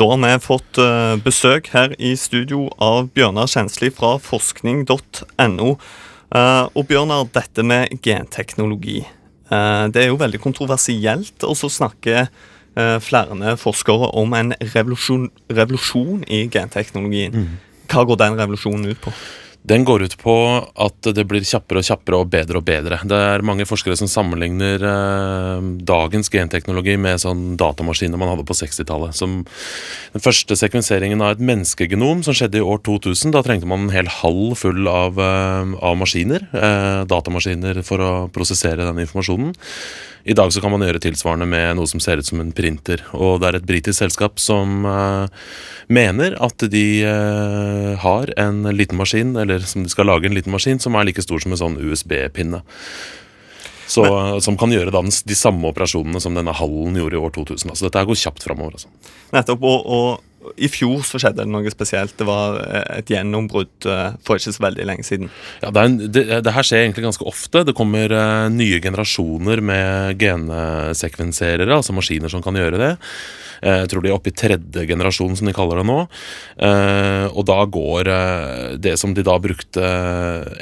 Da har vi fått uh, besøk her i studio av Bjørnar Kjensli fra forskning.no. Uh, og Bjørnar, dette med genteknologi. Uh, det er jo veldig kontroversielt. Og så snakker flere forskere om en revolusjon, revolusjon i genteknologien. Mm. Hva går den revolusjonen ut på? Den går ut på at det blir kjappere og kjappere og bedre og bedre. Det er mange forskere som sammenligner eh, dagens genteknologi med sånn datamaskiner man hadde på 60-tallet. Den første sekvenseringen av et menneskegenom som skjedde i år 2000, da trengte man en hel hall full av, eh, av maskiner. Eh, datamaskiner for å prosessere den informasjonen. I dag så kan man gjøre tilsvarende med noe som ser ut som en printer. Og det er et britisk selskap som uh, mener at de uh, har en liten maskin, eller som de skal lage en liten maskin, som er like stor som en sånn USB-pinne. Så, som kan gjøre da, de samme operasjonene som denne hallen gjorde i år 2000. Så dette går kjapt framover. Altså. Nettopp, og, og i fjor så skjedde det noe spesielt. Det var eh, et gjennombrudd uh, for ikke så veldig lenge siden. Ja, det, en, det, det, her skjer egentlig ganske ofte. Det kommer uh, nye generasjoner med gensekvenserere, altså maskiner som kan gjøre det. Jeg tror de er oppe i tredje generasjon, som de kaller det nå. Og da går det som de da brukte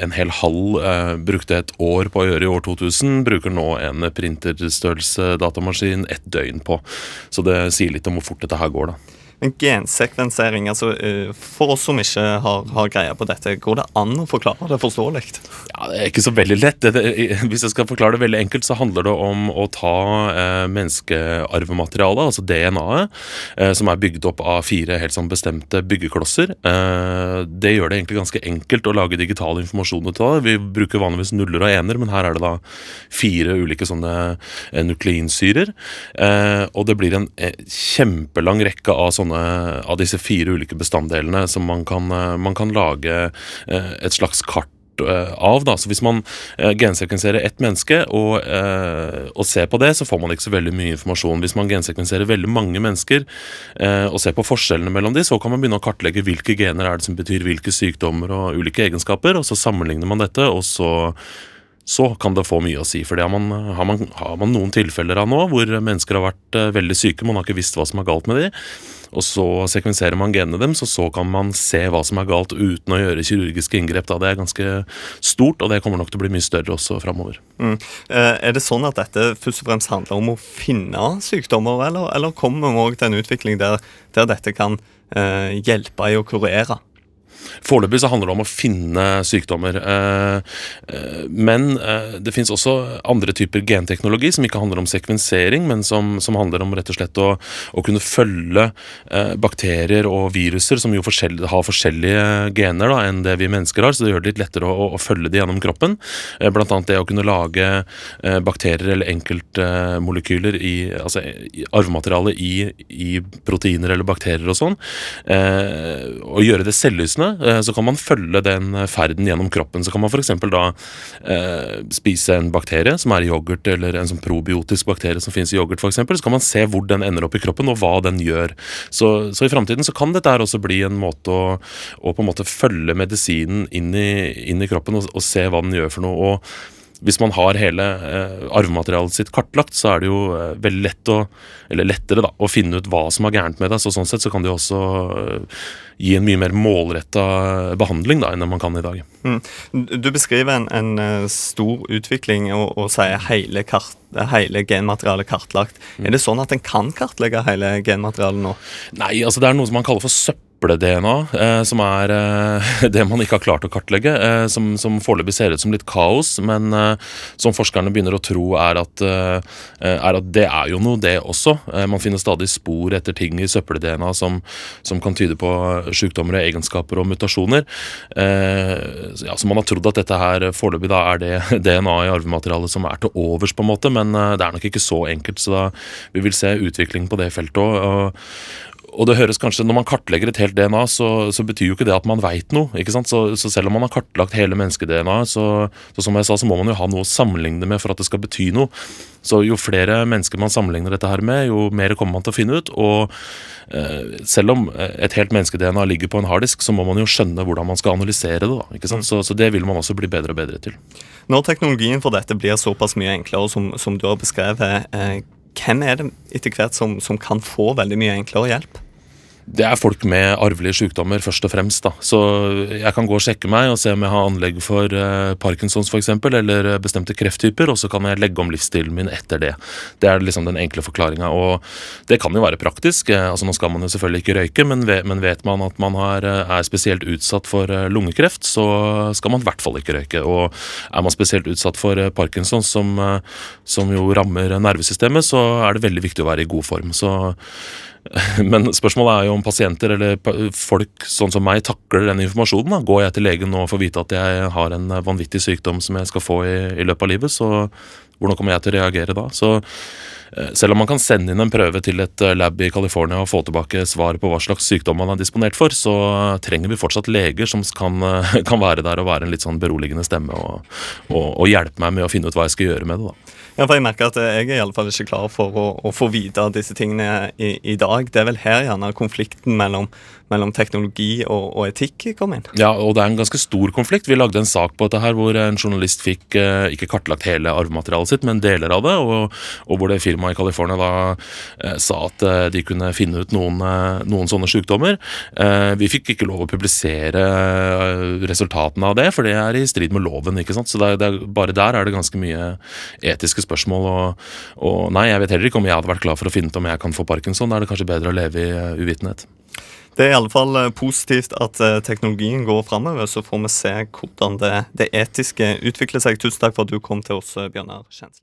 en hel halv Brukte et år på å gjøre i år 2000, bruker nå en printerstørrelse datamaskin et døgn på. Så det sier litt om hvor fort dette her går, da. Men gensekvensering, altså eh, for oss som ikke har, har greie på dette, går det an å forklare det forståelig? Ja, Det er ikke så veldig lett. Hvis jeg skal forklare det veldig enkelt, så handler det om å ta eh, menneskearvematerialet, altså DNA-et, eh, som er bygd opp av fire helt sånn bestemte byggeklosser. Eh, det gjør det egentlig ganske enkelt å lage digital informasjon ut av det. Vi bruker vanligvis nuller og ener, men her er det da fire ulike sånne nukleinsyrer. Og det blir en kjempelang rekke av sånne sånne, av disse fire ulike bestanddelene som man kan, eh, man kan lage eh, et slags kart eh, av. Da. Så Hvis man gensekvenserer ett menneske og, eh, og, ser på det, så får man ikke så veldig mye informasjon. Hvis man gensekvenserer veldig mange mennesker eh, og ser på forskjellene mellom de, så kan man begynne å kartlegge hvilke gener er det som betyr hvilke sykdommer og ulike egenskaper, og så sammenligner man dette, og så så kan det få mye å si. For det har man, har, man, har man noen tilfeller av nå hvor mennesker har vært veldig syke, man har ikke visst hva som er galt med dem og så sekvenserer man genene deres, og så kan man se hva som er galt uten å gjøre kirurgiske inngrep. Da. Det er ganske stort, og det kommer nok til å bli mye større også framover. Mm. Eh, er det sånn at dette først og fremst handler om å finne sykdommer, eller, eller kommer vi òg til en utvikling der, der dette kan eh, hjelpe i å kurere? Foreløpig så handler det om å finne sykdommer. Eh, eh, men eh, det fins også andre typer genteknologi som ikke handler om sekvensering, men som, som handler om rett og slett å, å kunne følge bakterier og viruser som jo forskjellige, har forskjellige gener da, enn det vi mennesker har, så det gjør det litt lettere å, å følge det gjennom kroppen. Blant annet det å kunne lage bakterier eller enkeltmolekyler i altså arvemateriale i, i, proteiner eller bakterier og sånn. Og gjøre det selvlysende. Eh, så kan man følge den ferden gjennom kroppen. Så kan man f.eks. da eh, spise en bakterie som er i yoghurt, eller en sånn probiotisk bakterie som finnes i yoghurt f.eks. Så kan man se hvor den ender opp i kroppen, og hva den gjør. Så, så i framtiden så kan dette her også bli en måte å, å på en måte følge medisinen inn i, inn i kroppen og, og se hva den gjør for noe. og hvis man har hele eh, arvematerialet sitt kartlagt, så er det jo eh, veldig lett å, eller lettere da, å finne ut hva som er gærent med deg. Så sånn sett så kan det jo også eh, gi en mye mer målretta behandling da, enn man kan i dag. Mm. Du beskriver en, en eh, stor utvikling og, og sier hele, kart, hele genmaterialet kartlagt. Mm. Er det sånn at en kan kartlegge hele genmaterialet nå? Nei, altså det er noe som man kaller for søppel eple-DNA, eh, som er eh, det man ikke har klart å kartlegge. Eh, som, som foreløpig ser ut som litt kaos, men eh, som forskerne begynner å tro er at, eh, er at, det er jo noe, det også. Eh, man finner stadig spor etter ting i søppel-DNA som, som, kan tyde på sykdommer, egenskaper og mutasjoner. ja, så man har trodd at dette her foreløpig da er det DNA i arvematerialet som er til overs, på en måte, men det er nok ikke så enkelt. Så da vi vil se utvikling på det feltet òg og det høres kanskje, Når man kartlegger et helt DNA, så, så betyr jo ikke det at man veit noe. ikke sant? Så, så, selv om man har kartlagt hele menneske-DNA, så, så, som jeg sa, så må man jo ha noe å sammenligne med for at det skal bety noe. Så jo flere mennesker man sammenligner dette her med, jo mer kommer man til å finne ut. Og eh, selv om et helt menneske-DNA ligger på en harddisk, så må man jo skjønne hvordan man skal analysere det. da, ikke sant? Så, det vil man også bli bedre og bedre til. Når teknologien for dette blir såpass mye enklere, som, som du har beskrevet, eh, hvem er det etter hvert som, som, kan få veldig mye enklere hjelp? Det er folk med arvelige sykdommer, først og fremst. da. Så jeg kan gå og sjekke meg og se om jeg har anlegg for uh, Parkinsons f.eks., eller bestemte krefttyper, og så kan jeg legge om livsstilen min etter det. Det er liksom den enkle forklaringa. Og det kan jo være praktisk. altså Nå skal man jo selvfølgelig ikke røyke, men vet, men vet man at man har, er spesielt utsatt for lungekreft, så skal man i hvert fall ikke røyke. Og er man spesielt utsatt for Parkinsons, som, som jo rammer nervesystemet, så er det veldig viktig å være i god form. Så men spørsmålet er jo om pasienter eller folk sånn som meg takler den informasjonen. Da. Går jeg til legen nå og får vite at jeg har en vanvittig sykdom som jeg skal få i, i løpet av livet, så hvordan kommer jeg til å reagere da? Så eh, selv om man kan sende inn en prøve til et eh, lab i California og få tilbake svar på hva slags sykdom man er disponert for, så trenger vi fortsatt leger som kan, kan være der og være en litt sånn beroligende stemme og, og, og hjelpe meg med å finne ut hva jeg skal gjøre med det. da. Ja, for Jeg merker at jeg er i alle fall ikke klar for å, å få vite disse tingene i, i, dag. Det er vel her gjerne konflikten mellom mellom teknologi og, og, etikk kom inn. Ja, og det er en ganske stor konflikt. Vi lagde en sak på dette her hvor en journalist fikk eh, ikke kartlagt hele arvematerialet sitt, men deler av det, og, og hvor det firmaet i California da eh, sa at eh, de kunne finne ut noen, eh, noen sånne sykdommer. Eh, vi fikk ikke lov å publisere eh, resultatene av det, for det er i strid med loven. ikke sant? Så det, det, bare der er det ganske mye etiske spørsmål. Og, og nei, jeg vet heller ikke om jeg hadde vært glad for å finne ut om jeg kan få parkinson. Da er det kanskje bedre å leve i uvitenhet. Det er i alle fall eh, positivt at eh, teknologien går framover. Så får vi se hvordan det, det, etiske utvikler seg. Tusen takk for at du kom til oss, eh, Bjørnar Kjensli.